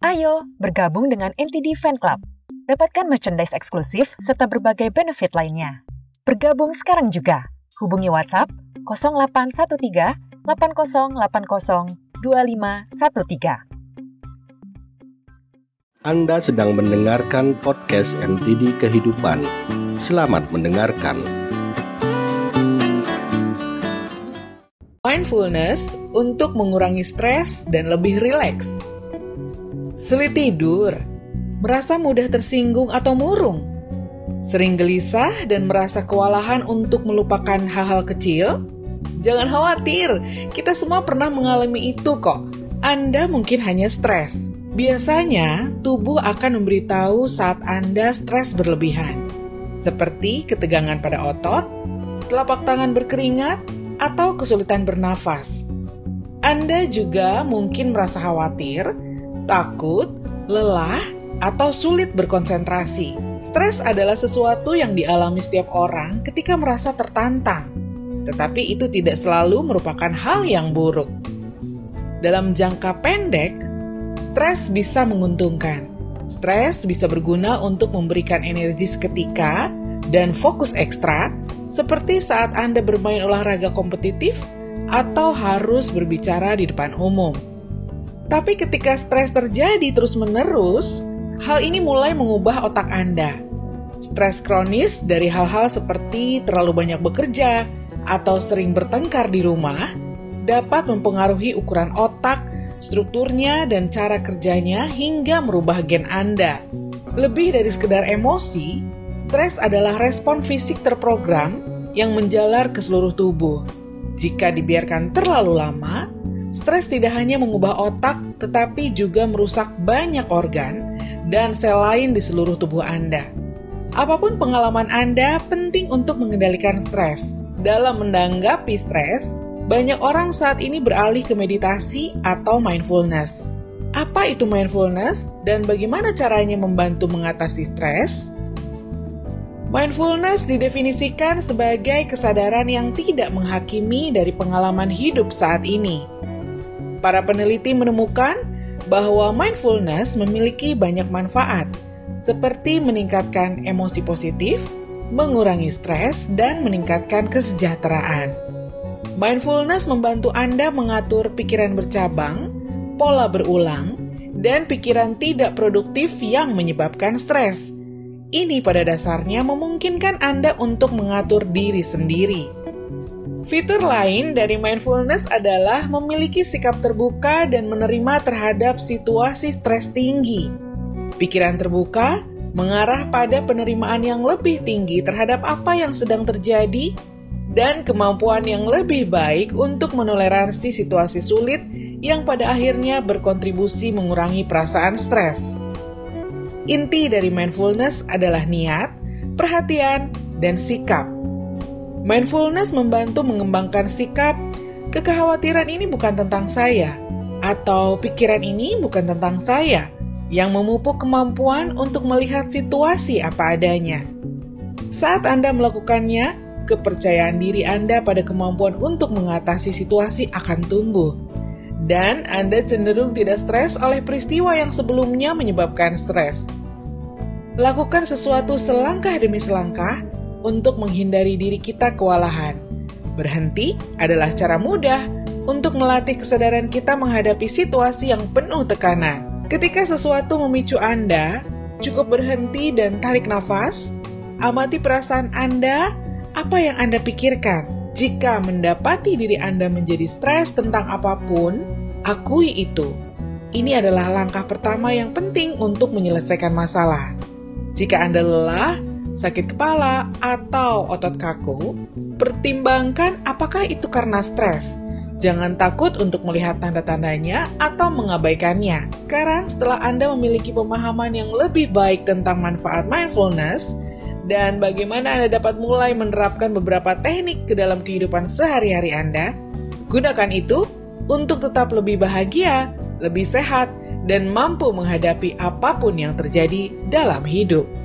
Ayo bergabung dengan NTD Fan Club. Dapatkan merchandise eksklusif serta berbagai benefit lainnya. Bergabung sekarang juga. Hubungi WhatsApp 0813 8080 2513. Anda sedang mendengarkan podcast NTD Kehidupan. Selamat mendengarkan. Mindfulness untuk mengurangi stres dan lebih rileks. Sulit tidur, merasa mudah tersinggung atau murung, sering gelisah dan merasa kewalahan untuk melupakan hal-hal kecil? Jangan khawatir, kita semua pernah mengalami itu kok. Anda mungkin hanya stres Biasanya, tubuh akan memberitahu saat Anda stres berlebihan, seperti ketegangan pada otot, telapak tangan berkeringat, atau kesulitan bernafas. Anda juga mungkin merasa khawatir, takut, lelah, atau sulit berkonsentrasi. Stres adalah sesuatu yang dialami setiap orang ketika merasa tertantang, tetapi itu tidak selalu merupakan hal yang buruk. Dalam jangka pendek, Stres bisa menguntungkan. Stres bisa berguna untuk memberikan energi seketika dan fokus ekstra, seperti saat Anda bermain olahraga kompetitif atau harus berbicara di depan umum. Tapi ketika stres terjadi terus-menerus, hal ini mulai mengubah otak Anda. Stres kronis dari hal-hal seperti terlalu banyak bekerja atau sering bertengkar di rumah dapat mempengaruhi ukuran otak strukturnya dan cara kerjanya hingga merubah gen Anda. Lebih dari sekedar emosi, stres adalah respon fisik terprogram yang menjalar ke seluruh tubuh. Jika dibiarkan terlalu lama, stres tidak hanya mengubah otak tetapi juga merusak banyak organ dan sel lain di seluruh tubuh Anda. Apa pun pengalaman Anda, penting untuk mengendalikan stres. Dalam menanggapi stres, banyak orang saat ini beralih ke meditasi atau mindfulness. Apa itu mindfulness dan bagaimana caranya membantu mengatasi stres? Mindfulness didefinisikan sebagai kesadaran yang tidak menghakimi dari pengalaman hidup saat ini. Para peneliti menemukan bahwa mindfulness memiliki banyak manfaat, seperti meningkatkan emosi positif, mengurangi stres, dan meningkatkan kesejahteraan. Mindfulness membantu Anda mengatur pikiran bercabang, pola berulang, dan pikiran tidak produktif yang menyebabkan stres. Ini pada dasarnya memungkinkan Anda untuk mengatur diri sendiri. Fitur lain dari mindfulness adalah memiliki sikap terbuka dan menerima terhadap situasi stres tinggi. Pikiran terbuka mengarah pada penerimaan yang lebih tinggi terhadap apa yang sedang terjadi dan kemampuan yang lebih baik untuk menoleransi situasi sulit yang pada akhirnya berkontribusi mengurangi perasaan stres. Inti dari mindfulness adalah niat, perhatian, dan sikap. Mindfulness membantu mengembangkan sikap, kekhawatiran ini bukan tentang saya, atau pikiran ini bukan tentang saya, yang memupuk kemampuan untuk melihat situasi apa adanya. Saat Anda melakukannya, kepercayaan diri Anda pada kemampuan untuk mengatasi situasi akan tumbuh. Dan Anda cenderung tidak stres oleh peristiwa yang sebelumnya menyebabkan stres. Lakukan sesuatu selangkah demi selangkah untuk menghindari diri kita kewalahan. Berhenti adalah cara mudah untuk melatih kesadaran kita menghadapi situasi yang penuh tekanan. Ketika sesuatu memicu Anda, cukup berhenti dan tarik nafas, amati perasaan Anda apa yang Anda pikirkan? Jika mendapati diri Anda menjadi stres tentang apa pun, akui itu. Ini adalah langkah pertama yang penting untuk menyelesaikan masalah. Jika Anda lelah, sakit kepala, atau otot kaku, pertimbangkan apakah itu karena stres. Jangan takut untuk melihat tanda-tandanya atau mengabaikannya. Sekarang, setelah Anda memiliki pemahaman yang lebih baik tentang manfaat mindfulness, dan bagaimana Anda dapat mulai menerapkan beberapa teknik ke dalam kehidupan sehari-hari Anda. Gunakan itu untuk tetap lebih bahagia, lebih sehat, dan mampu menghadapi apa pun yang terjadi dalam hidup.